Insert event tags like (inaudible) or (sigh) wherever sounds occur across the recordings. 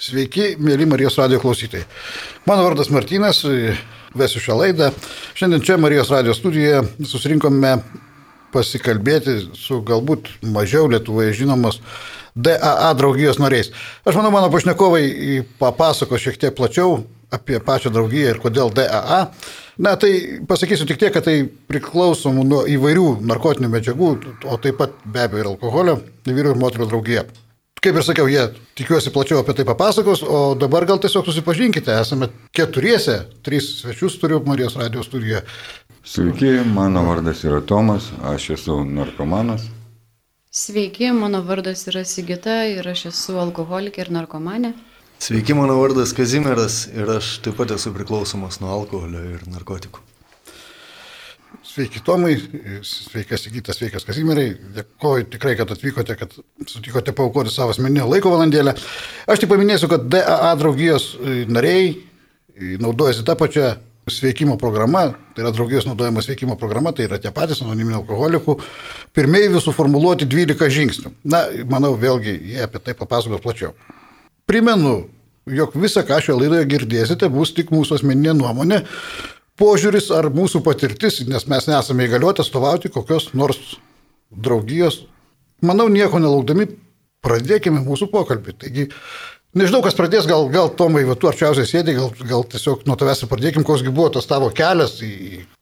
Sveiki, mėly Marijos radio klausytojai. Mano vardas Martynas, vesiu šią laidą. Šiandien čia Marijos radio studijoje susirinkome pasikalbėti su galbūt mažiau Lietuvoje žinomos DAA draugijos nariais. Aš manau, mano pašnekovai papasako šiek tiek plačiau apie pačią draugiją ir kodėl DAA. Na, tai pasakysiu tik tiek, kad tai priklausomų nuo įvairių narkotinių medžiagų, o taip pat be abejo ir alkoholio, vyrų ir moterų draugija. Kaip ir sakiau, jie tikiuosi plačiau apie tai papasakos, o dabar gal tiesiog susipažinkite, esame keturiese, trys svečius turiu Marijos radijos studijoje. Sveiki, mano vardas yra Tomas, aš esu narkomanas. Sveiki, mano vardas yra Sigita ir aš esu alkoholikė ir narkomanė. Sveiki, mano vardas Kazimieras ir aš taip pat esu priklausomas nuo alkoholio ir narkotikų. Sveiki Tomai, sveikas Sigitas, sveikas Kazimierai. Dėkoju tikrai, kad atvykote, kad sutikote paukoti savo asmeninę laiko valandėlę. Aš tik paminėsiu, kad DAA draugijos e, nariai e, naudojasi tą pačią sveikimo programą, tai yra draugijos naudojama sveikimo programa, tai yra tie patys anoniminių alkoholikų, pirmieji suformuluoti 12 žingsnių. Na, manau, vėlgi jie apie tai papasakos plačiau. Primenu, jog visą, ką šioje laidoje girdėsite, bus tik mūsų asmeninė nuomonė, požiūris ar mūsų patirtis, nes mes nesame įgaliuoti atstovauti kokios nors draugijos. Manau, nieko nelaukdami, pradėkime mūsų pokalbį. Taigi, nežinau, kas pradės, gal, gal Tomai, va, tu arčiausiai sėdė, gal, gal tiesiog nuo tavęs pradėkim, koksgi buvo tas tavo kelias,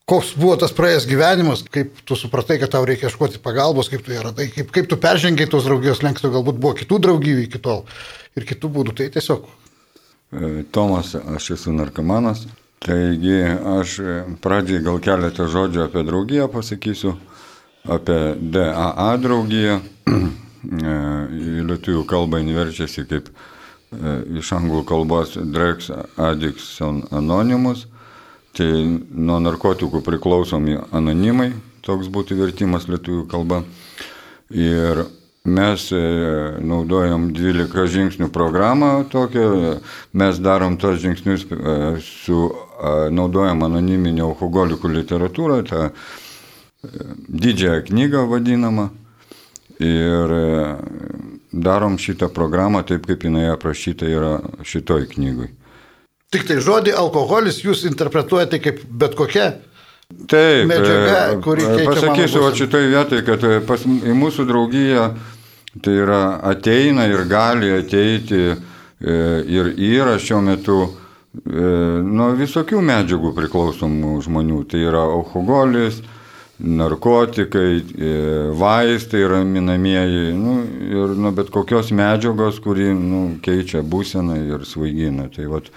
koks buvo tas praėjęs gyvenimas, kaip tu supratai, kad tau reikia ieškoti pagalbos, kaip tu ją radai, kaip, kaip tu peržengiai tos draugijos lenkstų, galbūt buvo kitų draugijų iki tol ir kitų būdų. Tai tiesiog. E, Tomas, aš esu narkomanas, Taigi aš pradžiai gal keletą žodžių apie draugiją pasakysiu, apie DAA draugiją. Į lietuvių kalbą verčiasi kaip e, iš anglų kalbos Drugs Addiction Anonymous. Tai nuo narkotikų priklausomi anonimai, toks būtų vertimas lietuvių kalba. Ir Mes e, naudojam 12 žingsnių programą tokią, mes darom tos žingsnius e, su, naudojam anoniminį alkoholikų literatūrą, tą e, didžiąją knygą vadinamą. Ir darom šitą programą taip, kaip jinai aprašyta yra šitoj knygui. Tik tai žodį alkoholis jūs interpretuojate kaip bet kokia Taip, medžiaga, kuri keičia. Pasakysiu šitoj vietoj, kad pas, į mūsų draugiją Tai yra ateina ir gali ateiti e, ir yra šiuo metu e, nuo visokių medžiagų priklausomų žmonių. Tai yra alkoholis, narkotikai, e, vaistai raminamieji nu, ir nuo bet kokios medžiagos, kuri nu, keičia būseną ir svaigina. Tai, vat,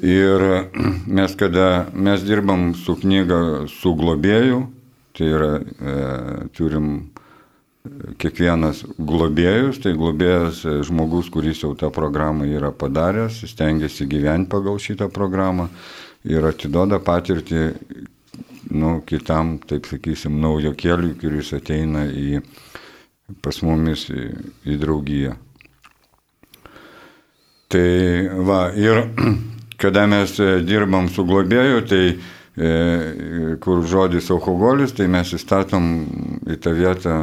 ir (clears throat) mes, kada mes dirbam su knyga su globėju, tai yra e, turim kiekvienas globėjus, tai globėjas e, žmogus, kuris jau tą programą yra padaręs, stengiasi gyventi pagal šitą programą ir atiduoda patirtį nu, kitam, taip sakysim, naujo keliui, kuris ateina į, pas mumis į, į draugiją. Tai va, ir (clears throat) kada mes e, dirbam su globėju, tai kur žodis alkoholis, tai mes įstatom į tą vietą,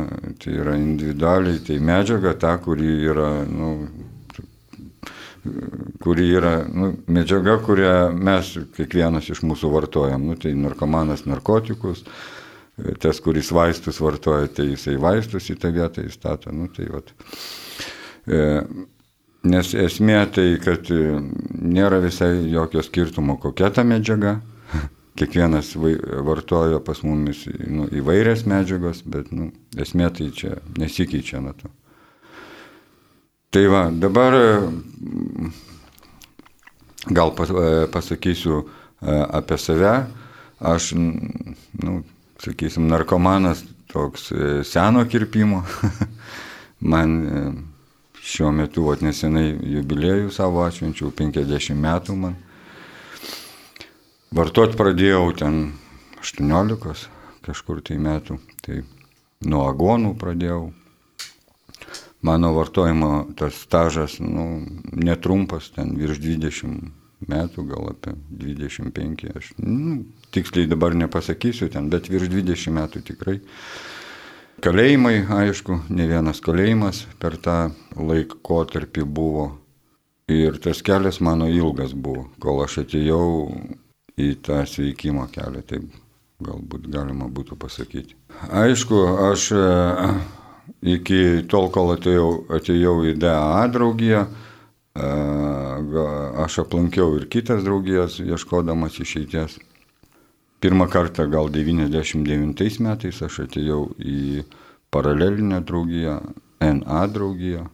tai yra individualiai, tai medžiaga ta, kuri yra, nu, kuri yra nu, medžiaga, kurią mes kiekvienas iš mūsų vartojam. Nu, tai narkomanas narkotikus, e, tas, kuris vaistus vartoja, tai jisai vaistus į tą vietą įstato. Nu, tai, vat. E, nes esmė tai, kad nėra visai jokio skirtumo, kokia ta medžiaga kiekvienas vartojo pas mumis nu, įvairias medžiagas, bet nu, esmė tai čia nesikeičia nuo to. Tai va, dabar gal pasakysiu apie save. Aš, nu, sakysim, narkomanas toks e, seno kirpimo. (laughs) Man e, šiuo metu, vat nesenai jubiliejų savo atšvenčiau, 50 metų man. Vartot pradėjau ten 18 kažkur tai metų, tai nuo agonų pradėjau. Mano vartojimo tas stažas, nu, netrumpas, ten virš 20 metų, gal apie 25, aš nu, tiksliai dabar nepasakysiu ten, bet virš 20 metų tikrai. Kalėjimai, aišku, ne vienas kalėjimas per tą laikotarpį buvo Ir tas kelias mano ilgas buvo, kol aš atėjau į tą sveikimo kelią, taip galbūt galima būtų pasakyti. Aišku, aš e, iki tol, kol atėjau, atėjau į DAA draugiją, e, aš aplankiau ir kitas draugijas, ieškodamas išeities. Pirmą kartą gal 99 metais aš atėjau į paralelinę draugiją, NA draugiją.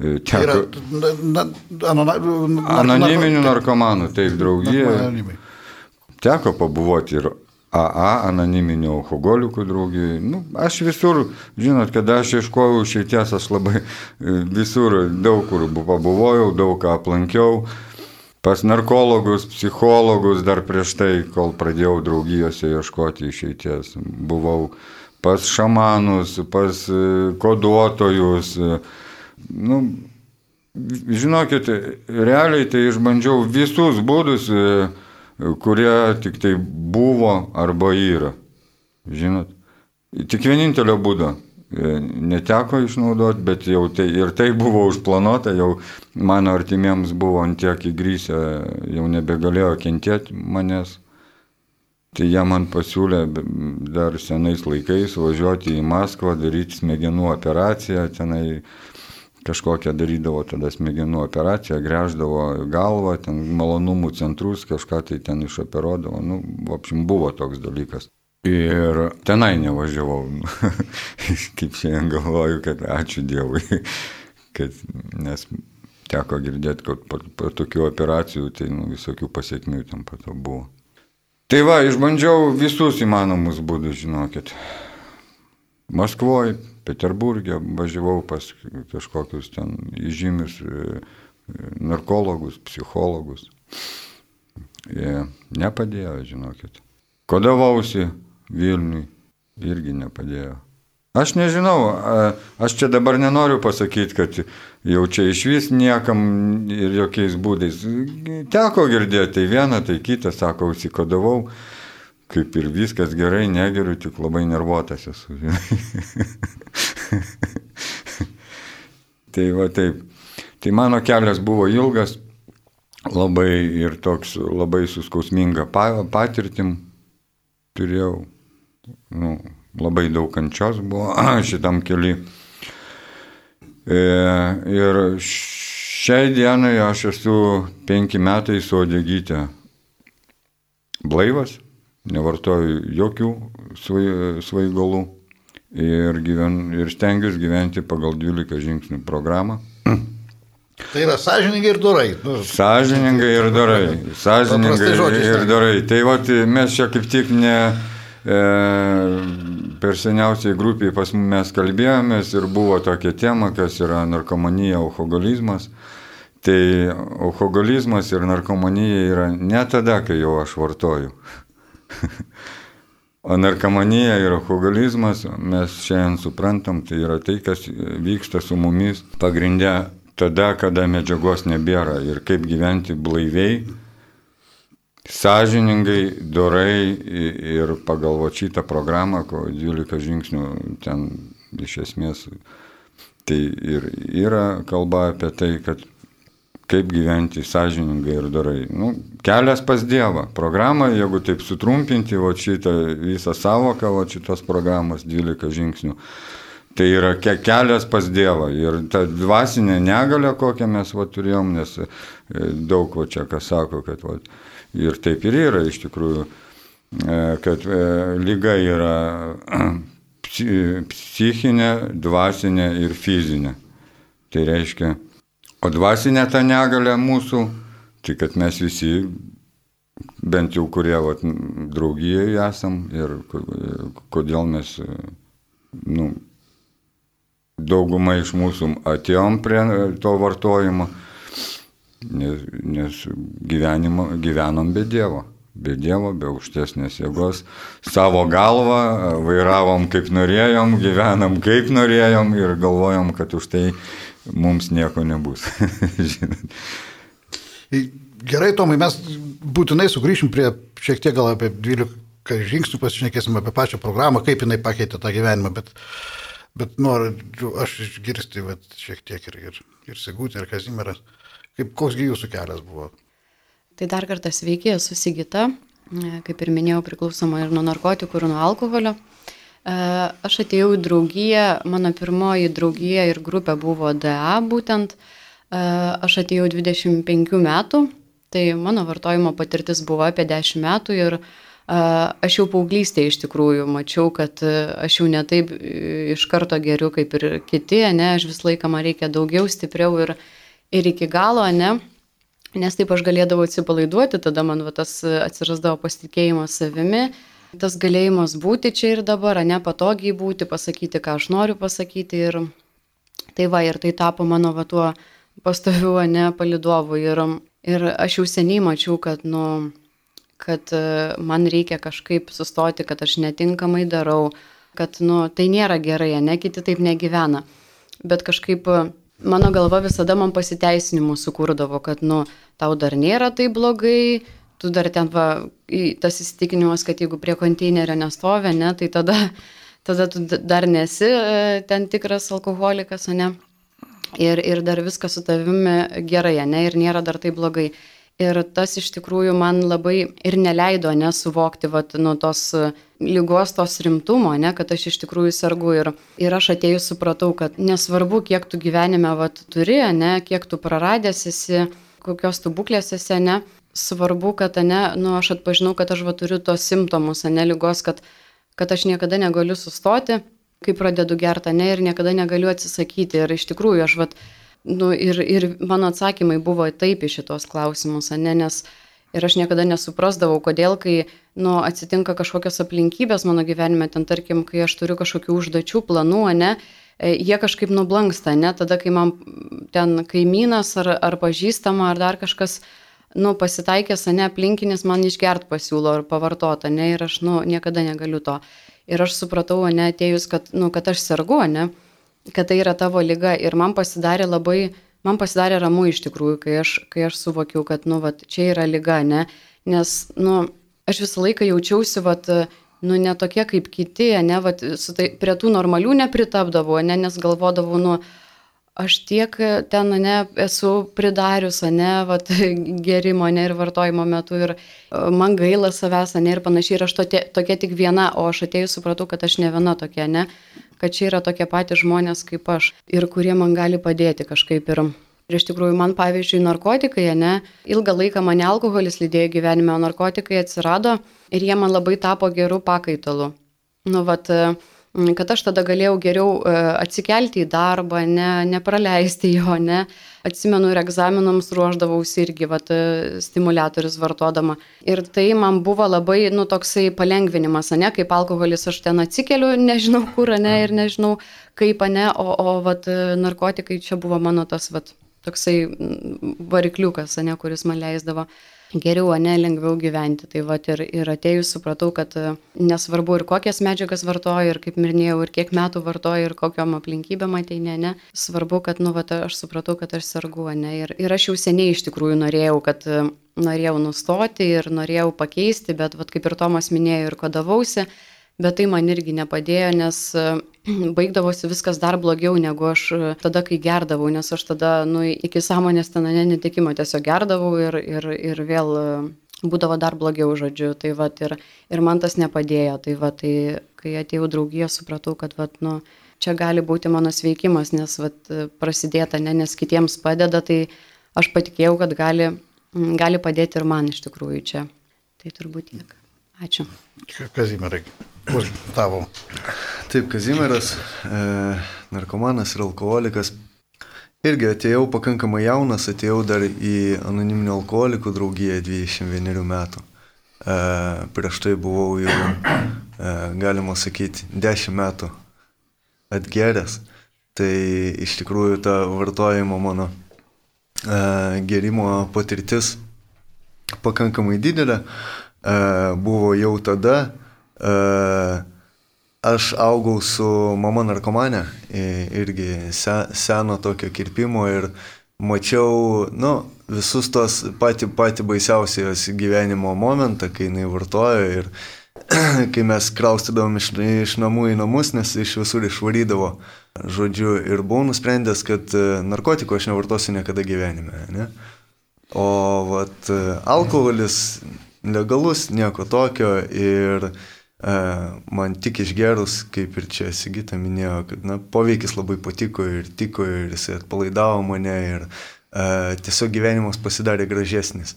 Teko, yra na, na, anona, anoniminių narkomanų, taip, draugija. Teko pabuvoti ir AA, anoniminių alkoholikų draugijai. Nu, aš visur, žinot, kada aš ieškojau išeities, aš labai e, visur daug kur bu- pabuvojau, daug ką aplankiau. Pas narkologus, psichologus dar prieš tai, kol pradėjau draugijose ieškoti išeities. Buvau pas šamanus, pas e, koduotojus. e, Nu, Žinokit, realiai tai išbandžiau visus būdus, e, kurie tik tai buvo arba yra. Žinot, tik vienintelio būdo e, neteko išnaudoti, bet jau tai ir tai buvo užplanuota, jau mano artimiems buvo ant tiek įgrysę, jau nebegalėjo kentėti manęs. Tai jie man pasiūlė dar senais laikais važiuoti į Maskvą, daryti smegenų operaciją, tenai kažkokią darydavo tada smegenų operaciją, greždavo galvą, ten malonumų centrus, kažką tai ten išoperuodavo, nu, apšim buvo toks dalykas. Ir tenai nevažiavau, (laughs) kaip šiandien galvoju, kad ačiū Dievui, (laughs) kad, nes teko girdėti, kad po, po tokių operacijų tai nu, visokių pasiekmių ten po to buvo. Tai va, išbandžiau visus įmanomus būdus, žinokit. Maskvoje, Peterburgė važiavau pas kažkokius ten įžymius e, e, narkologus, psichologus. Jie nepadėjo, žinokit. Kodavausi Vilniui, irgi nepadėjo. Aš nežinau, aš čia dabar nenoriu pasakyti, kad jau čia iš vis niekam ir jokiais būdais. Teko girdėti tai vieną, tai kitą, sako, užsikodavau, kaip ir viskas gerai, negeriu, tik labai nervuotas esu. (laughs) tai va taip. Tai mano kelias buvo ilgas, labai ir toks labai suskausminga pa- patirtim turėjau. Nu, labai daug kančios buvo (clears throat) šitam keliui. E, ir šiai dienai aš esu penki metai su odegytė blaivas, nevartoju jokių svai- svaigalų ir, gyven, ir stengiuosi gyventi pagal 12 žingsnių programą. Tai yra sąžininkai ir dorai. Nu, Sąžiningai ir dorai. Žodžiais ir dorai. Tai vat, mes čia kaip tik ne e, per seniausiai grupiai pas mes kalbėjomės ir buvo tokia tema, kas yra narkomanija, alkoholizmas. Tai alkoholizmas ir narkomanija yra ne tada, kai jau aš vartoju. (laughs) O narkomanija ir alkoholizmas, mes šiandien suprantam, tai yra tai, kas vyksta su mumis pagrindę tada, kada medžiagos nebėra. Ir kaip gyventi blaiviai, sąžiningai, dorai ir pagal va šitą programą, ko 12 žingsnių ten iš esmės, tai ir yra kalba apie tai, kad kaip gyventi sąžiningai ir dorai. Nu, kelias pas Dievą. Programą, jeigu taip sutrumpinti, va šitą visą savoką, va šitos programos 12 žingsnių, tai yra ke kelias pas Dievą. Ir ta dvasinė negalė, kokią mes va turėjom, nes e, daug va čia kas sako, kad va, ir taip ir yra iš tikrųjų, e, kad e, lyga yra (clears throat) psi- psichinė, dvasinė ir fizinė. Tai reiškia, o dvasinė ta negalė mūsų, tai kad mes visi, bent jau kurie vat, draugijoje esam ir ko- kodėl mes, nu, dauguma iš mūsų atėjom prie to vartojimo, nes, nes gyvenimo, gyvenom be Dievo. Be Dievo, be aukštesnės jėgos, savo galvą vairavom kaip norėjom, gyvenam kaip norėjom ir galvojom, kad už tai mums nieko nebus. (laughs) Gerai, Tomai, mes būtinai sugrįšim prie šiek tiek gal apie 12 žingsnių, pasišnekėsim apie pačią programą, kaip jinai pakeitė tą gyvenimą, bet Bet noriu aš išgirsti vat, šiek tiek ir, ir, ir Sigutė, ir Kazimiras. Kaip, koksgi jūsų kelias buvo? Tai dar kartą sveiki, esu Sigita, kaip ir minėjau, priklausoma ir nuo narkotikų, ir nuo alkoholio. E, aš atėjau į draugiją, mano pirmoji draugija ir grupė buvo DA būtent. E, aš atėjau 25 metų, tai mano vartojimo patirtis buvo apie 10 metų ir uh, Aš jau paauglystėje iš tikrųjų mačiau, kad aš jau netaip iš karto geriu kaip ir kiti, ne, aš visą laiką man reikia daugiau, stipriau ir, ir iki galo, ne, nes taip aš galėdavau atsipalaiduoti, tada man va, tas atsirasdavo pasitikėjimas savimi, tas galėjimas būti čia ir dabar, ne patogiai būti, pasakyti, ką aš noriu pasakyti ir tai va, ir tai tapo mano va tuo pastoviu, ne, palidovu ir, ir aš jau seniai mačiau, kad, nu, kad e, man reikia kažkaip sustoti, kad aš netinkamai darau, kad, nu, tai nėra gerai, ne, kiti taip negyvena. Bet kažkaip e, mano galva visada man pasiteisinimų sukūrdavo, kad, nu, tau dar nėra tai blogai, tu dar ten, va, tas įsitikinimas, kad jeigu prie konteinerio nestovi, ne, tai tada, (laughs) tada tu dar nesi e, ten tikras alkoholikas, ne. Ir, ir dar viskas su tavimi gerai, ne, ir nėra dar tai blogai. Ir tas iš tikrųjų man labai ir neleido nesuvokti vat, nuo tos e, lygos, tos rimtumo, ne, kad aš iš tikrųjų sergu. Ir, ir aš atėjus supratau, kad nesvarbu, kiek tu gyvenime vat, turi, ne, kiek tu praradęs esi, kokios tu būklės esi, ne, svarbu, kad ne, nu, aš atpažinau, kad aš va, turiu tos simptomus, ne lygos, kad, kad aš niekada negaliu sustoti, kai pradedu gertą, ne, ir niekada negaliu atsisakyti. Ir iš tikrųjų aš vat, nu, ir, ir mano atsakymai buvo taip į šitos klausimus, ne, nes ir aš niekada nesuprasdavau, kodėl, kai nu, atsitinka kažkokios aplinkybės mano gyvenime, ten tarkim, kai aš turiu kažkokių užduočių, planų, ne, e, jie kažkaip nublanksta, ne, tada, kai man ten kaimynas ar, ar pažįstama ar dar kažkas, nu, pasitaikęs, ne, aplinkinis man išgert pasiūlo ar pavartota, ne, ir aš, nu, niekada negaliu to. Ir aš supratau, ne, atėjus, kad, nu, kad aš sergu, ne, kad tai yra tavo lyga ir man pasidarė labai, man pasidarė ramu iš tikrųjų, kai aš, kai aš suvokiau, kad, nu, vat, čia yra lyga, ne, nes, nu, aš visą laiką jaučiausi, vat, nu, ne tokie kaip kiti, ne, vat, tai, prie tų normalių nepritapdavau, ne, nes galvodavau, nu, aš tiek ten, ne, esu pridarius, ne, vat, (laughs) gerimo, ne, ir vartojimo metu, ir e, man gaila savęs, ne, ir panašiai, ir aš tokie, tokia tik viena, o aš atėjus supratau, kad aš ne viena tokia, ne, kad čia yra tokie patys žmonės kaip aš ir kurie man gali padėti kažkaip ir Ir iš tikrųjų, man pavyzdžiui, narkotikai, ne, ilgą laiką mane alkoholis lydėjo gyvenime, o narkotikai atsirado ir jie man labai tapo gerų pakaitalų. Nu, vat, kad aš tada galėjau geriau e, atsikelti į darbą, ne, nepraleisti jo, ne. Atsimenu ir egzaminams ruoždavausi irgi, vat, e, stimulatorius vartodama. Ir tai man buvo labai, nu, toksai palengvinimas, ne, kaip alkoholis aš ten atsikeliu, nežinau kur, ne, ir nežinau kaip, ne, o, o vat, narkotikai čia buvo mano tas, vat, toksai varikliukas, ne, kuris man leisdavo geriau, ne lengviau gyventi. Tai va ir, ir atėjus supratau, kad e, nesvarbu ir kokias medžiagas vartoju, ir kaip minėjau, ir kiek metų vartoju, ir kokiam aplinkybėm ateina, ne. Svarbu, kad, nu, va, aš supratau, kad aš sergu, ne. Ir, ir aš jau seniai iš tikrųjų norėjau, kad e, norėjau nustoti ir norėjau pakeisti, bet, va, kaip ir Tomas minėjo, ir kodavausi bet tai man irgi nepadėjo, nes e, (clears throat) baigdavosi viskas dar blogiau negu aš e, tada, kai gerdavau, nes aš tada, nu, iki sąmonės ten netikimo tiesiog gerdavau ir, ir, ir vėl e, būdavo dar blogiau, žodžiu. Tai va, ir, ir man tas nepadėjo. Tai va, tai kai atėjau draugiją, supratau, kad va, nu, čia gali būti mano sveikimas, nes va, prasidėta, ne, nes kitiems padeda, tai aš patikėjau, kad gali, gali padėti ir man iš tikrųjų čia. Tai turbūt tiek. Ačiū. Kazimierai, už tavo. Taip, Kazimieras, e, narkomanas ir alkoholikas. Irgi atėjau pakankamai jaunas, atėjau dar į anoniminių alkoholikų draugiją 21 metų. E, prieš tai buvau jau, e, galima sakyti, 10 metų atgeręs. Tai iš tikrųjų ta vartojimo mano e, gerimo patirtis pakankamai didelė. E, buvo jau tada. E, aš augau su mama narkomanė, irgi seno tokio kirpimo ir mačiau, nu, visus tos pati, pati baisiausios gyvenimo momentą, kai jinai vartojo ir (clears throat) kai mes kraustydavom iš, iš namų į namus, nes iš visur išvarydavo. Žodžiu, ir buvau nusprendęs, kad e, narkotikų aš nevartosiu niekada gyvenime. Ne? O vat, e, alkoholis legalus, nieko tokio ir e, man tik išgerus, kaip ir čia Sigita minėjo, kad na, poveikis labai patiko ir tiko ir jis atpalaidavo mane ir e, tiesiog gyvenimas pasidarė gražesnis.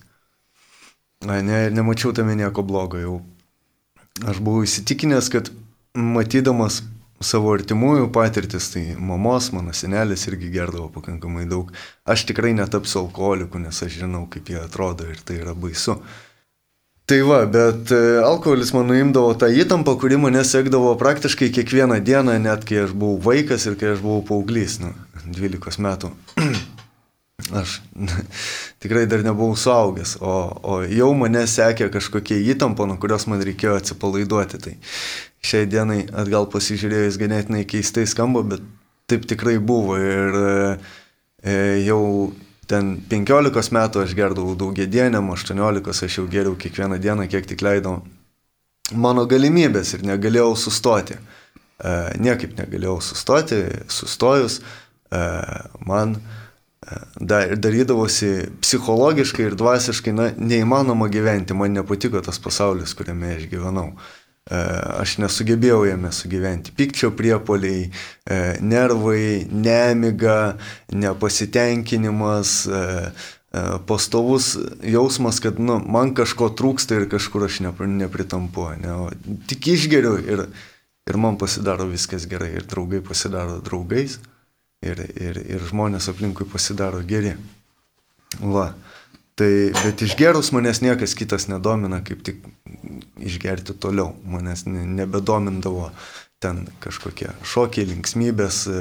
Ne, nemačiau tame nieko blogo jau. Aš buvau įsitikinęs, kad matydamas savo artimųjų patirtis, tai mamos, mano senelis irgi gerdavo pakankamai daug. Aš tikrai netapsiu alkoholiku, nes aš žinau, kaip jie atrodo ir tai yra baisu. Tai va, bet e, alkoholis man nuimdavo tą įtampą, kuri mane sekdavo praktiškai kiekvieną dieną, net kai aš buvau vaikas ir kai aš buvau paauglys, nu, 12 metų. (clears throat) Aš (laughs) tikrai dar nebuvau suaugęs, o, o jau mane sekė kažkokie įtampa, nuo kurios man reikėjo atsipalaiduoti. Tai šiai dienai atgal pasižiūrėjus ganėtinai keistai skamba, bet taip tikrai buvo. Ir e, jau ten 15 metų aš gerdavau daugiedieniam, 18 aš jau geriau kiekvieną dieną, kiek tik leidau mano galimybės ir negalėjau sustoti. E, niekaip negalėjau sustoti, sustojus e, man dar, darydavosi psichologiškai ir dvasiškai na, neįmanoma gyventi, man nepatiko tas pasaulis, kuriame aš gyvenau. E, aš nesugebėjau jame sugyventi. Pikčio priepoliai, e, nervai, nemiga, nepasitenkinimas, e, pastovus jausmas, kad nu, man kažko trūksta ir kažkur aš nepritampu. Ne? Tik išgeriu ir, ir man pasidaro viskas gerai ir draugai pasidaro draugais ir, ir, ir žmonės aplinkui pasidaro geri. Va. Tai, bet išgerus manęs niekas kitas nedomina, kaip tik išgerti toliau. Manęs nebedomindavo ten kažkokie šokiai, linksmybės e,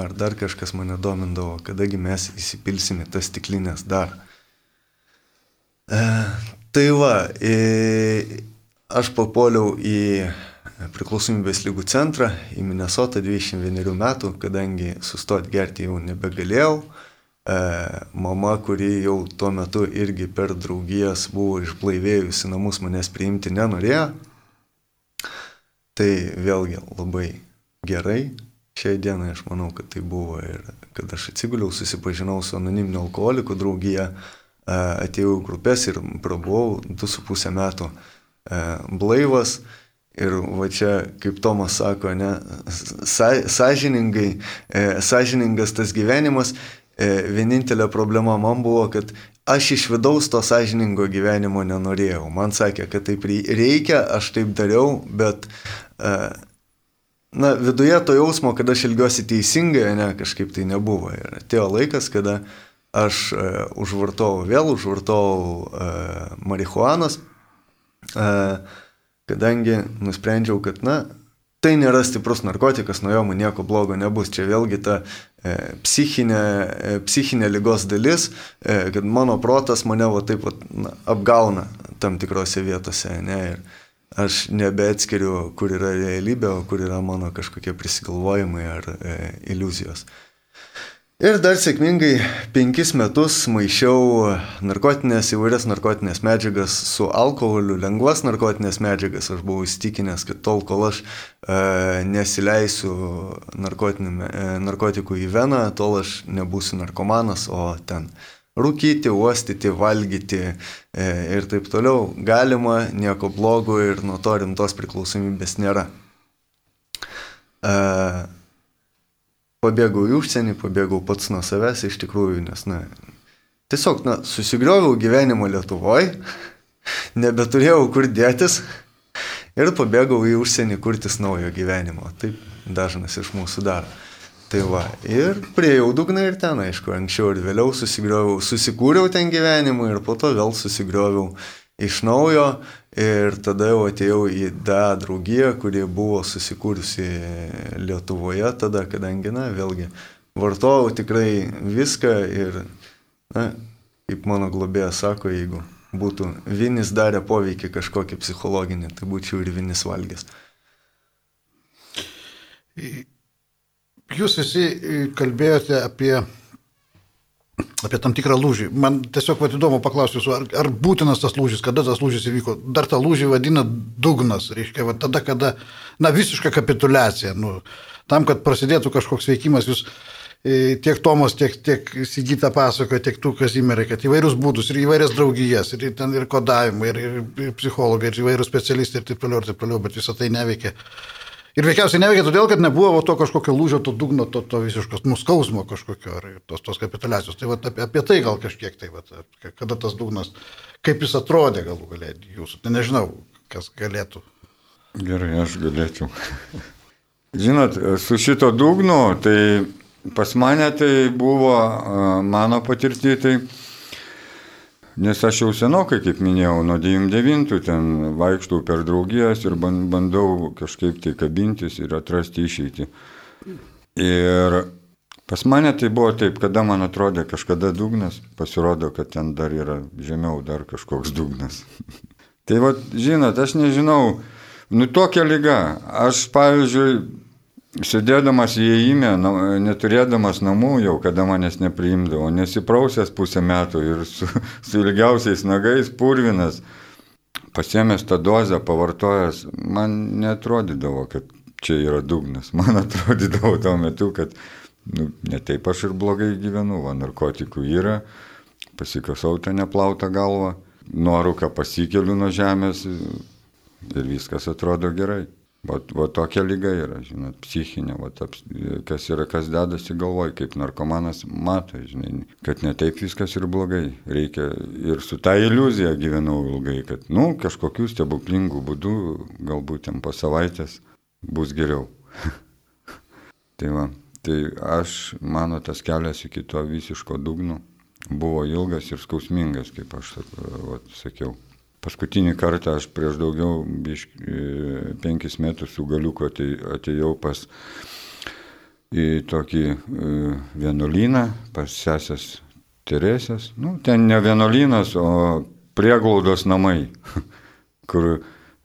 ar dar kažkas mane domindavo, kadagi mes įsipilsime tas stiklinės dar. E, tai va, e, aš papuoliau į priklausomybės lygų centrą į Minnesotą 21 metų, kadangi sustoti gerti jau nebegalėjau. E, mama, kuri jau tuo metu irgi per draugijas buvo išblaivėjusi namus manęs priimti nenorėjo. Tai vėlgi labai gerai. Šiai dienai aš manau, kad tai buvo ir kad aš atsiguliau, susipažinau su anoniminio alkoholikų draugija, e, atėjau į grupės ir prabuvau 2,5 metų e, blaivas. Ir va čia, kaip Tomas sako, ne, sąžiningai, e, sąžiningas tas gyvenimas, e, vienintelė problema man buvo, kad aš iš vidaus to sąžiningo gyvenimo nenorėjau. Man sakė, kad taip reikia, aš taip dariau, bet e, na, viduje to jausmo, kad aš ilgiuosi teisingai, ne, kažkaip tai nebuvo. Ir atėjo laikas, kada aš uh, užvartojau vėl, užvartojau marihuanos. Kadangi nusprendžiau, kad, na, tai nėra stiprus narkotikas, nuo jo man nieko blogo nebus. Čia vėlgi ta e, psichinė, e, psichinė lygos dalis, e, kad mano protas mane va taip va, na, apgauna tam tikrose vietose. Ne, ir aš nebeatskiriu, kur yra realybė, o kur yra mano kažkokie prisigalvojimai ar e, iliuzijos. Ir dar sėkmingai penkis metus maišiau narkotinės, įvairias narkotinės medžiagas su alkoholiu, lengvas narkotinės medžiagas. Aš buvau įstikinęs, kad tol, kol aš e, nesileisiu e, narkotikų į veną, tol aš nebūsiu narkomanas, o ten rūkyti, uostyti, valgyti e, ir taip toliau galima, nieko blogo ir nuo to rimtos priklausomybės nėra. E, pabėgau į užsienį, pabėgau pats nuo savęs iš tikrųjų, nes, na, tiesiog, na, susigrioviau gyvenimą Lietuvoje, (laughs) nebeturėjau kur dėtis ir pabėgau į užsienį kurtis naujo gyvenimo. Taip dažnas iš mūsų daro. Tai va, ir prieėjau dugną ir ten, aišku, anksčiau ir vėliau susigrioviau, susikūriau ten gyvenimą ir po to vėl susigrioviau iš naujo ir tada jau atėjau į DA draugiją, kuri buvo susikūrusi Lietuvoje tada, kadangi, na, vėlgi, vartojau tikrai viską ir, na, kaip mano globėjas sako, jeigu būtų vinis darę poveikį kažkokį psichologinį, tai būčiau ir vinis valgęs. Jūs visi kalbėjote apie apie tam tikrą lūžį. Man tiesiog vat, įdomu paklausti jūsų, ar, ar būtinas tas lūžis, kada tas lūžis įvyko. Dar tą lūžį vadina dugnas, reiškia, vat, tada, kada, na, visiška kapitulacija. Nu, tam, kad prasidėtų kažkoks veikimas, jūs e, tiek Tomas, tiek, tiek Sigita pasakoja, tiek tu, Kazimierai, kad įvairius būdus ir įvairias draugijas, ir ten ir kodavimai, ir, ir, ir psichologai, ir įvairius specialistai ir taip toliau, ir taip toliau, bet visą tai neveikia. Ir veikiausiai neveikia todėl, kad nebuvo to kažkokio lūžio, to dugno, to, to visiškos nuskausmo kažkokio, ar tos, tos kapitulacijos. Tai va, apie, apie tai gal kažkiek tai, va, kada tas dugnas, kaip jis atrodė galų galėtų jūsų. Tai nežinau, kas galėtų. Gerai, aš galėčiau. (laughs) Žinot, su šito dugnu, tai pas mane tai buvo mano patirti, tai Nes aš jau senokai, kaip minėjau, nuo 99 ten vaikštau per draugijas ir bandau kažkaip tai kabintis ir atrasti išeitį. Ir pas mane tai buvo taip, kada man atrodė kažkada dugnas, pasirodo, kad ten dar yra žemiau dar kažkoks dugnas. (laughs) tai va, žinot, aš nežinau, nu tokia lyga. Aš, pavyzdžiui, Sėdėdamas įėjime, neturėdamas namų jau, kada manęs nepriimdavo, nesiprausęs pusę metų ir su, (laughs) su ilgiausiais nagais, purvinas, pasiemęs tą dozę, pavartojęs, man netrodydavo, kad čia yra dugnas. (laughs) Man atrodydavo tuo metu, kad nu, netaip aš ir blogai gyvenu, va, narkotikų yra, pasikasau tą neplautą galvą, nuorūką pasikeliu nuo žemės ir viskas atrodo gerai. Va, va tokia lyga yra, žinot, psichinė, va, taps, kas yra, kas dedasi galvoj, kaip narkomanas mato, žinai, kad ne taip viskas ir blogai. Reikia ir su tą iliuziją gyvenau ilgai, kad, nu, kažkokių stebuklingų būdų, galbūt ten po savaitės bus geriau. (laughs) tai va, tai aš, mano tas kelias iki to visiško dugno buvo ilgas ir skausmingas, kaip aš va, sakiau. Paskutinį kartą aš prieš daugiau biš, e, penkis metus su galiuku atėjau pas į tokį e, vienuolyną, pas sesės Teresės. Nu, ten ne vienuolynas, o prieglaudos namai, (laughs) kur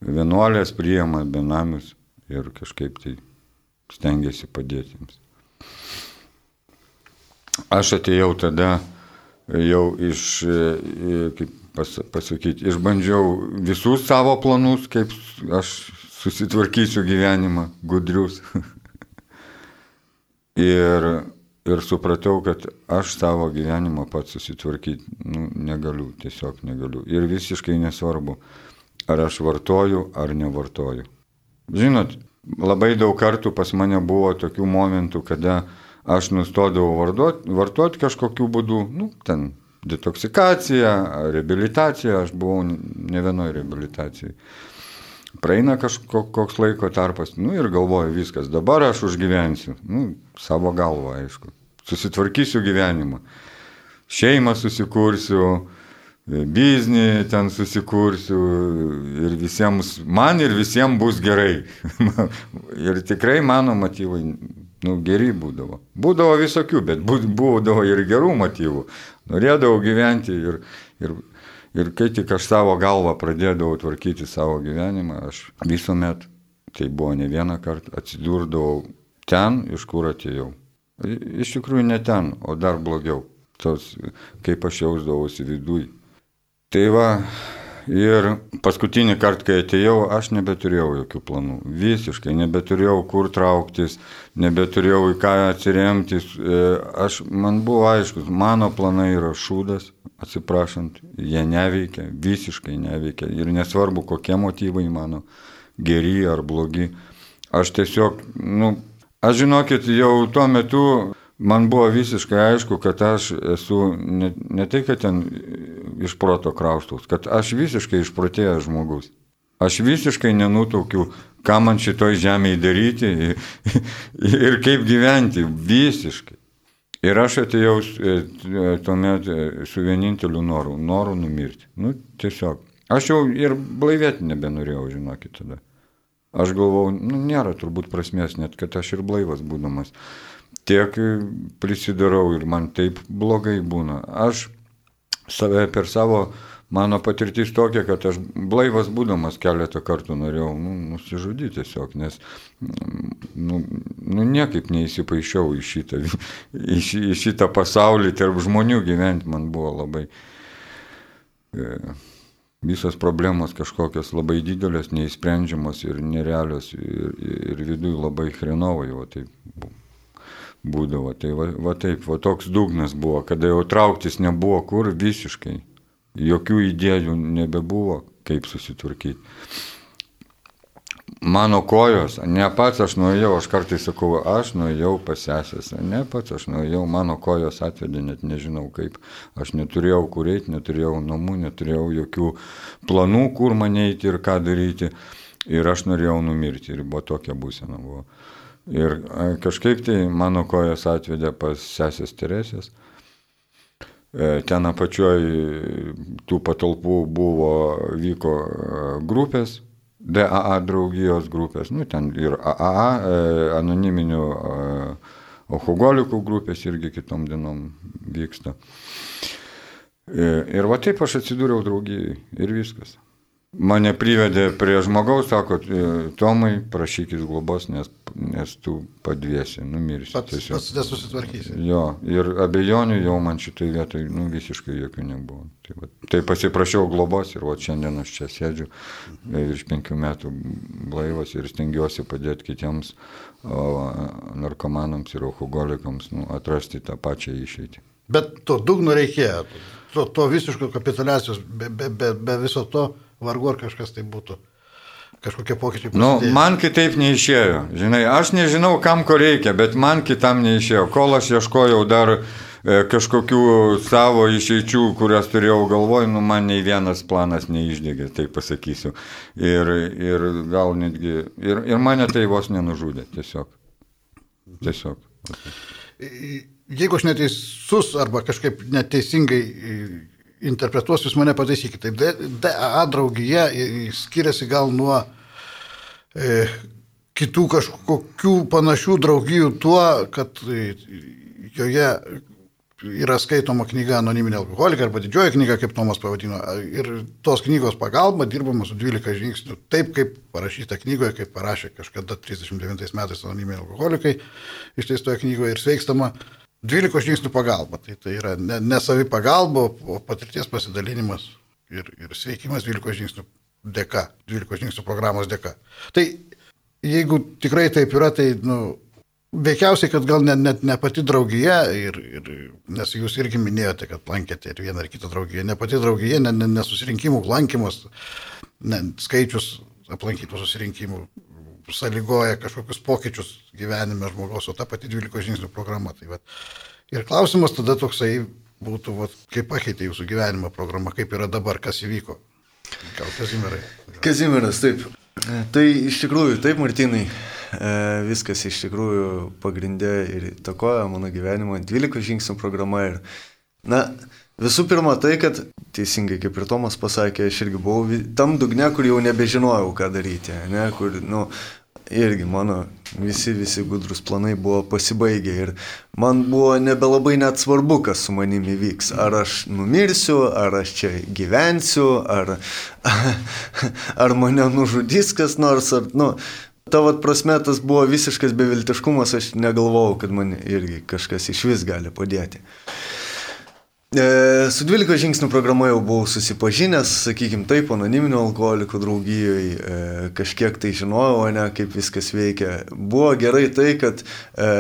vienuolės priema benamius ir kažkaip tai stengiasi padėti jiems. Aš atėjau tada jau iš, e, kaip pas, pasakyti, išbandžiau visus savo planus, kaip aš susitvarkysiu gyvenimą, gudrius. (laughs) ir, ir supratau, kad aš savo gyvenimą pats susitvarkyti nu, negaliu, tiesiog negaliu. Ir visiškai nesvarbu, ar aš vartoju ar nevartoju. Žinot, labai daug kartų pas mane buvo tokių momentų, kada aš nustodavau vartoti vartot kažkokiu būdu, nu, ten detoksikacija, reabilitacija, aš buvau ne vienoje reabilitacijai. Praeina kažkoks laiko tarpas, nu ir galvoju viskas, dabar aš užgyvensiu, nu, savo galvą, aišku, susitvarkysiu gyvenimą, šeimą susikursiu, biznį ten susikursiu ir visiems, man ir visiems bus gerai. (laughs) ir tikrai mano motyvai, nu, geri būdavo. Būdavo visokių, bet būdavo ir gerų motyvų norėdavau gyventi ir, ir, ir kai tik aš savo galvą pradėdavau tvarkyti savo gyvenimą, aš visuomet, tai buvo ne vieną kartą, atsidurdavau ten, iš kur atėjau. Iš tikrųjų ne ten, o dar blogiau, tos, kaip aš jausdavausi viduje. Tai va, Ir paskutinį kartą, kai atėjau, aš nebeturėjau jokių planų. Visiškai nebeturėjau kur trauktis, nebeturėjau į ką atsiremtis. E, aš, man buvo aiškus, mano planai yra šūdas, atsiprašant, jie neveikia, visiškai neveikia. Ir nesvarbu, kokie motyvai mano, geri ar blogi. Aš tiesiog, nu, aš žinokit, jau tuo metu man buvo visiškai aišku, kad aš esu ne, ne tai, kad ten iš proto kraustaus, kad aš visiškai išprotėjęs žmogus. Aš visiškai nenutaukiu, ką man šitoj žemėje daryti (laughs) ir kaip gyventi. Visiškai. Ir aš atėjau e, tuomet e, su vieninteliu noru - noru numirti. Nu, tiesiog. Aš jau ir blaivėti nebenorėjau, žinokit, tada. Aš galvau, nu, nėra turbūt prasmės net, kad aš ir blaivas būdamas tiek prisidarau ir man taip blogai būna. Aš save per savo Mano patirtis tokia, kad aš blaivas būdamas keletą kartų norėjau nu, nusižudyti tiesiog, nes nu, nu, niekaip neįsipaišiau į šitą, į, šį, į šitą pasaulį, tarp žmonių gyventi man buvo labai... E, visos problemos kažkokios labai didelės, neįsprendžiamos ir nerealios ir, ir viduje labai hrenovai, o taip būdavo. Tai va, va taip, va toks dugnas buvo, kada jau trauktis nebuvo kur visiškai, jokių idėjų nebebuvo, kaip susitvarkyti mano kojos, ne pats aš nuėjau, aš kartais sakau, aš nuėjau pasesęs, ne pats aš nuėjau, mano kojos atvedė, net nežinau kaip, aš neturėjau kur eiti, neturėjau namų, neturėjau jokių planų, kur mane eiti ir ką daryti, ir aš norėjau numirti, ir buvo tokia būsena buvo. Ir kažkaip tai mano kojas atvedė pas sesės Teresės. E, ten apačioj tų patalpų buvo, vyko grupės, DAA draugijos grupės, nu ten ir AA, e, anoniminių e, alkoholikų grupės irgi kitom dienom vyksta. E, ir va taip aš atsidūriau draugijai ir viskas. Mane privedė prie žmogaus, sako, Tomai, prašykis globos, nes, nes tu padviesi, numirsi. Pats, pats nesusitvarkysi. Jo, ir abejonių jau man šitai vietai nu, visiškai jokių nebuvo. Tai, va, tai pasiprašiau globos ir va šiandien aš čia sėdžiu, virš penkių metų blaivas ir stengiuosi padėti kitiems o, narkomanams ir alkoholikams nu, atrasti tą pačią išeitį. Bet to dugno reikėjo, to, to visiško kapitalizacijos, be, be, be, be viso to vargu ar kažkas tai būtų. Kažkokie pokyčiai. Nu, man kitaip neišėjo. Žinai, aš nežinau, kam ko reikia, bet man kitam neišėjo. Kol aš ieškojau dar e, kažkokių savo išeičių, kurias turėjau galvoj, nu man nei vienas planas neišdegė, tai pasakysiu. Ir, ir gal netgi, ir, ir mane tai vos nenužudė, tiesiog. Tiesiog. Jeigu aš neteisus arba kažkaip neteisingai interpretuosiu, jūs mane pataisykite. Taip, DAA draugija skiriasi gal nuo e, kitų kažkokių panašių draugijų tuo, kad e, joje yra skaitoma knyga Anoniminė alkoholikė arba didžioji knyga, kaip Tomas pavadino. Ir tos knygos pagalba dirbama su 12 žingsnių. Taip, kaip parašyta knygoje, kaip parašė kažkada 39 metais Anoniminė alkoholikai išteistoje knygoje ir sveikstama 12 žingsnių pagalba. Tai, tai yra ne, ne savi pagalba, o patirties pasidalinimas ir, ir sveikimas 12 žingsnių dėka, 12 žingsnių programos dėka. Tai jeigu tikrai taip yra, tai, nu, veikiausiai, kad gal net, net ne pati draugija, ir, ir, nes jūs irgi minėjote, kad lankėte ir vieną ar kitą draugiją, ne pati draugija, ne, ne, ne susirinkimų lankymas, ne, skaičius aplankytų susirinkimų sąlygoja kažkokius pokyčius gyvenime žmogaus, o ta pati 12 žingsnių programa. Tai vat. ir klausimas tada toksai būtų, vat, kaip pakeitė jūsų gyvenimo programa, kaip yra dabar, kas įvyko. Gal Kazimirai? Kazimiras, taip. Tai iš tikrųjų, taip, Martinai, e, viskas iš tikrųjų pagrindė ir įtakoja mano gyvenimą. 12 žingsnių programa ir, na, Visų pirma, tai, kad teisingai, kaip ir Tomas pasakė, aš irgi buvau tam dugne, kur jau nebežinojau, ką daryti, ne, kur, nu, irgi mano visi, visi gudrus planai buvo pasibaigę ir man buvo nebelabai net svarbu, kas su manimi vyks. Ar aš numirsiu, ar aš čia gyvensiu, ar, (laughs) ar mane nužudys kas nors, ar, nu, tavo prasme tas buvo visiškas beviltiškumas, aš negalvojau, kad man irgi kažkas iš vis gali padėti. E, su 12 žingsnių programa jau buvau susipažinęs, sakykime taip, anoniminio alkoholikų draugijoje, e, kažkiek tai žinojau, ne, kaip viskas veikia. Buvo gerai tai, kad e,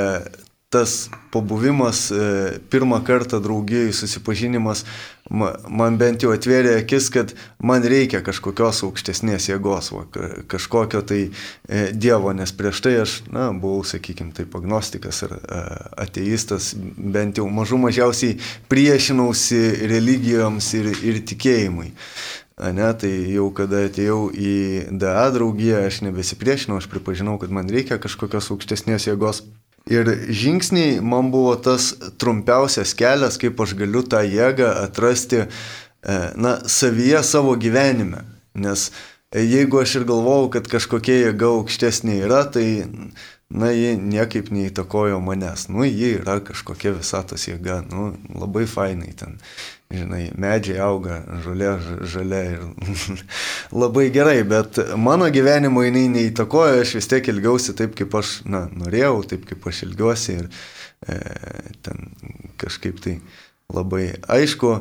tas pabuvimas, e, pirmą kartą draugijai susipažinimas, man bent jau atvėrė akis, kad man reikia kažkokios aukštesnės jėgos, va, kažkokio tai e, Dievo, nes prieš tai aš, na, buvau, sakykime, taip agnostikas ar e, ateistas, bent jau mažų mažiausiai priešinausi religijoms ir, ir tikėjimui. Ne, tai jau kada atėjau į DA draugiją, aš nebesipriešinau, aš pripažinau, kad man reikia kažkokios aukštesnės jėgos. Ir žingsniai man buvo tas trumpiausias kelias, kaip aš galiu tą jėgą atrasti, e, na, savyje savo gyvenime. Nes jeigu aš ir galvojau, kad kažkokia jėga aukštesnė yra, tai, na, ji niekaip neįtakojo manęs. Nu, ji yra kažkokia visatos jėga, nu, labai fainai ten žinai, medžiai auga, žolė žalia ir (laughs) labai gerai, bet mano gyvenimo jinai neįtakoja, aš vis tiek ilgiausi taip, kaip aš na, norėjau, taip kaip aš ilgiuosi ir e, ten kažkaip tai labai aišku,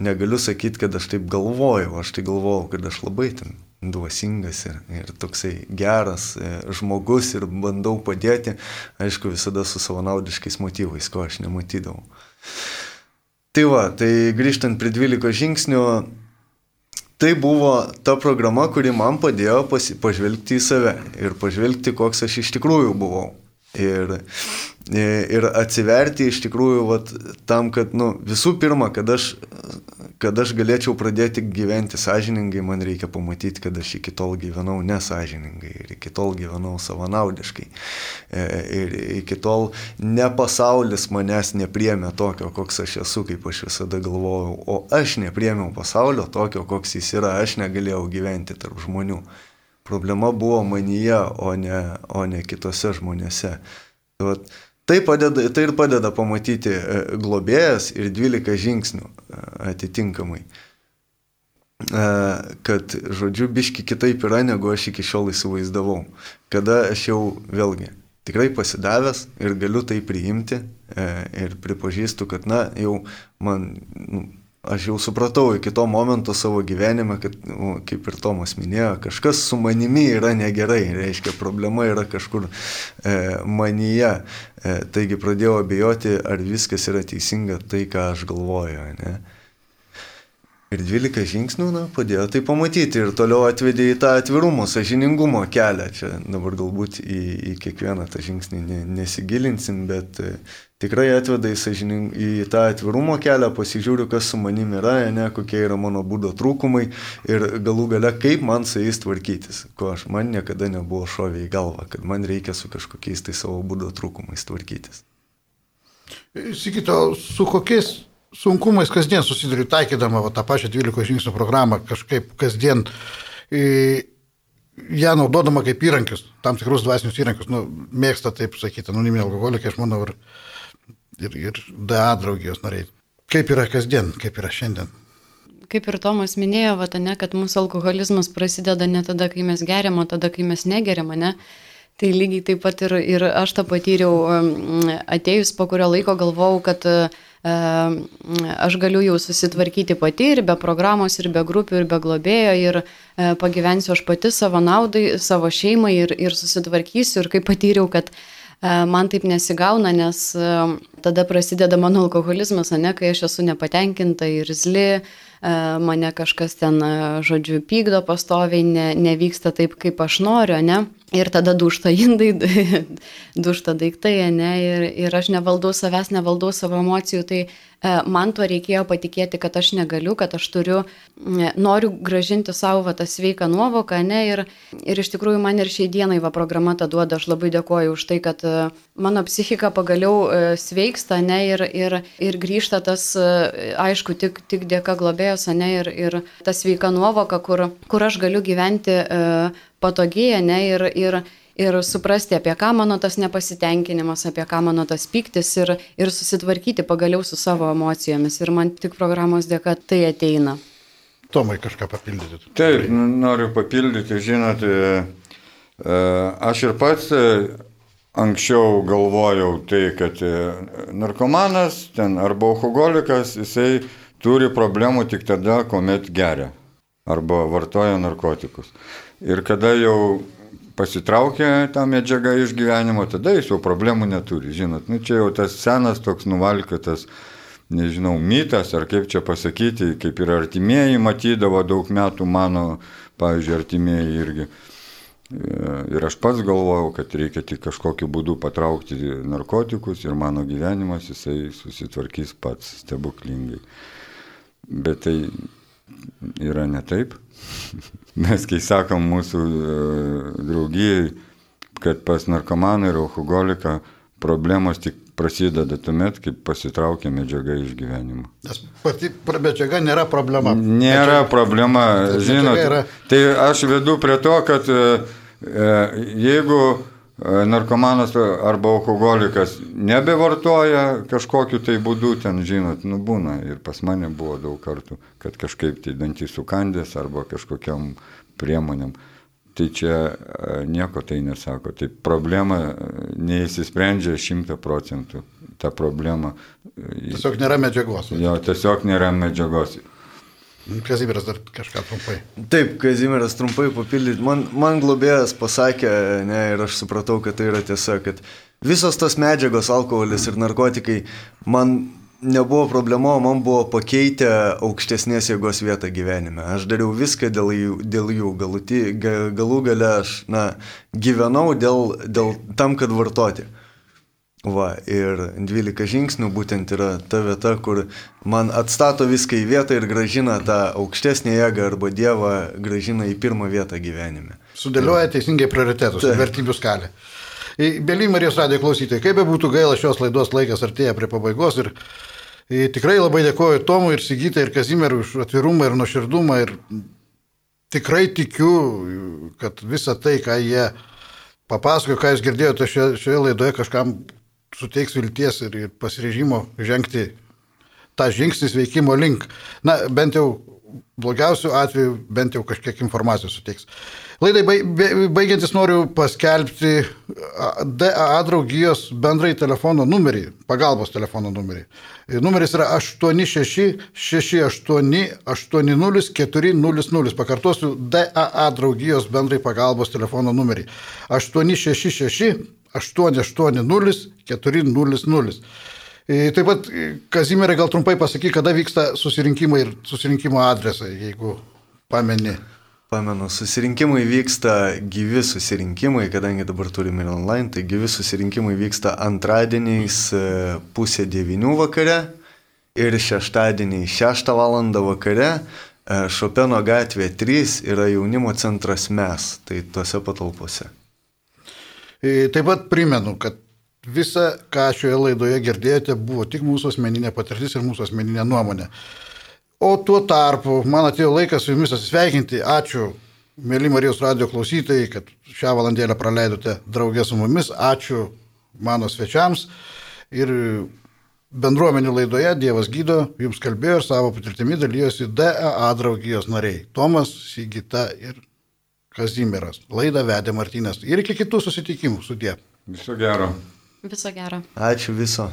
negaliu sakyti, kad aš taip galvojau, aš tai galvojau, kad aš labai ten duosingas ir, ir toksai geras e, žmogus ir bandau padėti, aišku, visada su savanaudiškais motyvais, ko aš nematydavau. Tai va, tai grįžtant prie 12 žingsnių, tai buvo ta programa, kuri man padėjo pasi, pažvelgti į save ir pažvelgti, koks aš iš tikrųjų buvau. Ir, ir atsiverti iš tikrųjų vat, tam, kad nu, visų pirma, kad aš kad aš galėčiau pradėti gyventi sąžiningai, man reikia pamatyti, kad aš iki tol gyvenau nesažiningai ir iki tol gyvenau savanaudiškai. E, ir iki tol ne pasaulis manęs nepriemė tokio, koks aš esu, kaip aš visada galvojau, o aš nepriemiau pasaulio tokio, koks jis yra, aš negalėjau gyventi tarp žmonių. Problema buvo manyje, o ne, o ne kitose žmonėse. Vat, Tai, padeda, tai ir padeda pamatyti e, globėjas ir 12 žingsnių e, atitinkamai. E, kad, žodžiu, biški kitaip yra, negu aš iki šiol įsivaizdavau. Kada aš jau vėlgi tikrai pasidavęs ir galiu tai priimti ir pripažįstu, kad, na, jau man nu, aš jau supratau iki to momento savo gyvenime, kad, nu, kaip ir Tomas minėjo, kažkas su manimi yra negerai, reiškia, problema yra kažkur e, manyje. E, taigi pradėjau abejoti, ar viskas yra teisinga tai, ką aš galvoju. Ne? Ir 12 žingsnių na, padėjo tai pamatyti ir toliau atvedė į tą atvirumo, sažiningumo kelią. Čia dabar galbūt į, į kiekvieną tą žingsnį ne, nesigilinsim, bet e, tikrai atveda į, sažining, į tą atvirumo kelią, pasižiūriu, kas su manimi yra, ne, kokie yra mano būdo trūkumai ir galų gale, kaip man su jais tvarkytis, ko aš man niekada nebuvo šovė į galvą, kad man reikia su kažkokiais tai savo būdo trūkumais tvarkytis. Sikito, su kokiais sunkumais kasdien susiduriu taikydama va, tą pačią 12 žingsnių programą, kažkaip kasdien į, ją naudodama kaip įrankius, tam tikrus dvasinius įrankius, nu, mėgsta taip sakyti, anoniminė alkoholikė, aš manau, ir, ir, ir DA draugijos nariai. Kaip yra kasdien, kaip yra šiandien? Kaip ir Tomas minėjo, va, ne, kad mūsų alkoholizmas prasideda ne tada, kai mes geriam, o tada, kai mes negeriam, ne? Tai lygiai taip pat ir, ir aš tą patyriau atėjus po kurio laiko galvojau, kad uh, aš galiu jau susitvarkyti pati ir be programos, ir be grupių, ir be globėjo, ir e, pagyvensiu aš pati savo naudai, savo šeimai ir, ir susitvarkysiu. Ir kaip patyriau, kad e, man taip nesigauna, nes e, tada prasideda mano alkoholizmas, ne, kai aš esu nepatenkinta ir zli, mane kažkas ten, žodžiu, pykdo pastoviai, ne, nevyksta taip, kaip aš noriu, ne. Ir tada dušta indai, (laughs) dušta daiktai, ne, ir, ir aš nevaldau savęs, nevaldau savo emocijų, tai e, man tuo reikėjo patikėti, kad aš negaliu, kad aš turiu, noriu gražinti savo va, tą sveiką nuovoką, ne, ir, ir iš tikrųjų man ir šiai dienai va programa tą duoda, aš labai dėkoju už tai, kad e, mano psichika pagaliau e, sveiksta, ne, ir, ir, ir grįžta tas, aišku, tik, tik dėka globėjos, ne, ir, ir ta sveika nuovoka, kur, kur aš galiu gyventi patogiai, ne, ir, ir, ir suprasti, apie ką mano tas nepasitenkinimas, apie ką mano tas piktis ir, ir susitvarkyti pagaliau su savo emocijomis. Ir man tik programos dėka tai ateina. Tomai kažką papildyti. Taip, noriu papildyti, žinot, e, e, aš ir pats e, anksčiau galvojau tai, kad narkomanas ten arba alkoholikas, jisai turi problemų tik tada, kuomet geria arba vartoja narkotikus. Ir kada jau pasitraukia tą medžiagą iš gyvenimo, tada jis jau problemų neturi. Žinot, nu, čia jau tas senas toks nuvalkiotas, nežinau, mitas, ar kaip čia pasakyti, kaip ir artimieji matydavo daug metų mano, pavyzdžiui, artimieji irgi. Ir aš pats galvojau, kad reikia tik kažkokiu būdu patraukti narkotikus ir mano gyvenimas jisai susitvarkys pats stebuklingai. Bet tai yra ne taip. (laughs) Mes, kai sakom mūsų e, draugijai, kad pas narkomaną ir alkoholiką problemos tik prasideda tuomet, kai pasitraukia medžiaga iš gyvenimo. Nes pati medžiaga nėra problema. Nėra problema, medžiaga žinot. yra- Tai aš vedu prie to, kad e, e, jeigu e, narkomanas arba alkoholikas nebevartoja kažkokiu tai būdu, ten, žinot, nu būna ir pas mane buvo daug kartų, kad kažkaip tai dantys sukandęs arba kažkokiam priemonėm. Tai čia e, nieko tai nesako. Tai problema e, neįsisprendžia šimta procentų. Ta problema. e, Tiesiog nėra medžiagos. Jo, tiesiog nėra medžiagos. Kazimiras dar kažką trumpai. Taip, Kazimieras trumpai papildyti. Man, man globėjas pasakė, ne, ir aš supratau, kad tai yra tiesa, kad visos tos medžiagos, alkoholis ir narkotikai man nebuvo problema, man buvo pakeitę aukštesnės jėgos vietą gyvenime. Aš dariau viską dėl jų, dėl jų. Galuti, ga, galų gale aš na, gyvenau dėl, dėl tam, kad vartoti. Va, ir 12 žingsnių būtent yra ta vieta, kur man atstato viską į vietą ir gražina tą aukštesnį jėgą arba Dievą gražina į pirmą vietą gyvenime. Sudėlioja teisingai prioritetus, vertybių skalę. Bėly Marijos radijo klausytojai, kaip be būtų gaila, šios laidos laikas artėja prie pabaigos ir tikrai labai dėkoju Tomui ir Sigitai ir Kazimierui už atvirumą ir nuoširdumą ir tikrai tikiu, kad visa tai, ką jie papasakojo, ką jūs girdėjote šioje, šioje laidoje, kažkam suteiks vilties ir, ir pasirežimo žengti tą žingsnį sveikimo link. Na, bent jau blogiausiu atveju, bent jau kažkiek informacijos suteiks. Laidai baigiantis noriu paskelbti DAA draugijos bendrai telefono numerį, pagalbos telefono numerį. E, Numeris yra 8668804000. Pakartosiu DAA draugijos bendrai pagalbos telefono numerį. 866 880 400. E, Taip pat, e, Kazimierai, gal trumpai pasakyk, kada vyksta susirinkimai ir susirinkimo adresai, jeigu pameni. Pamenu, susirinkimai vyksta gyvi susirinkimai, kadangi dabar turime ir online, tai gyvi susirinkimai vyksta antradieniais e, pusė devinių vakare ir šeštadieniai 6 val. vakare. Šopeno gatvė 3 yra jaunimo centras mes, tai tuose patalpose. E, Taip pat primenu, kad visa, ką šioje laidoje girdėjote, buvo tik mūsų asmeninė patirtis ir mūsų asmeninė nuomonė. O tuo tarpu man atėjo laikas su jumis atsisveikinti. Ačiū, mėly Marijos radio klausytojai, kad šią valandėlę praleidote draugė su mumis. Ačiū mano svečiams. Ir bendruomenių laidoje Dievas gydo, jums kalbėjo ir savo patirtimi dalyjosi DAA draugijos nariai. Tomas, Sigita ir Kazimieras. Laidą vedė Martynas. Ir iki kitų susitikimų. Sudė. Viso gero. Viso gero. Ačiū viso.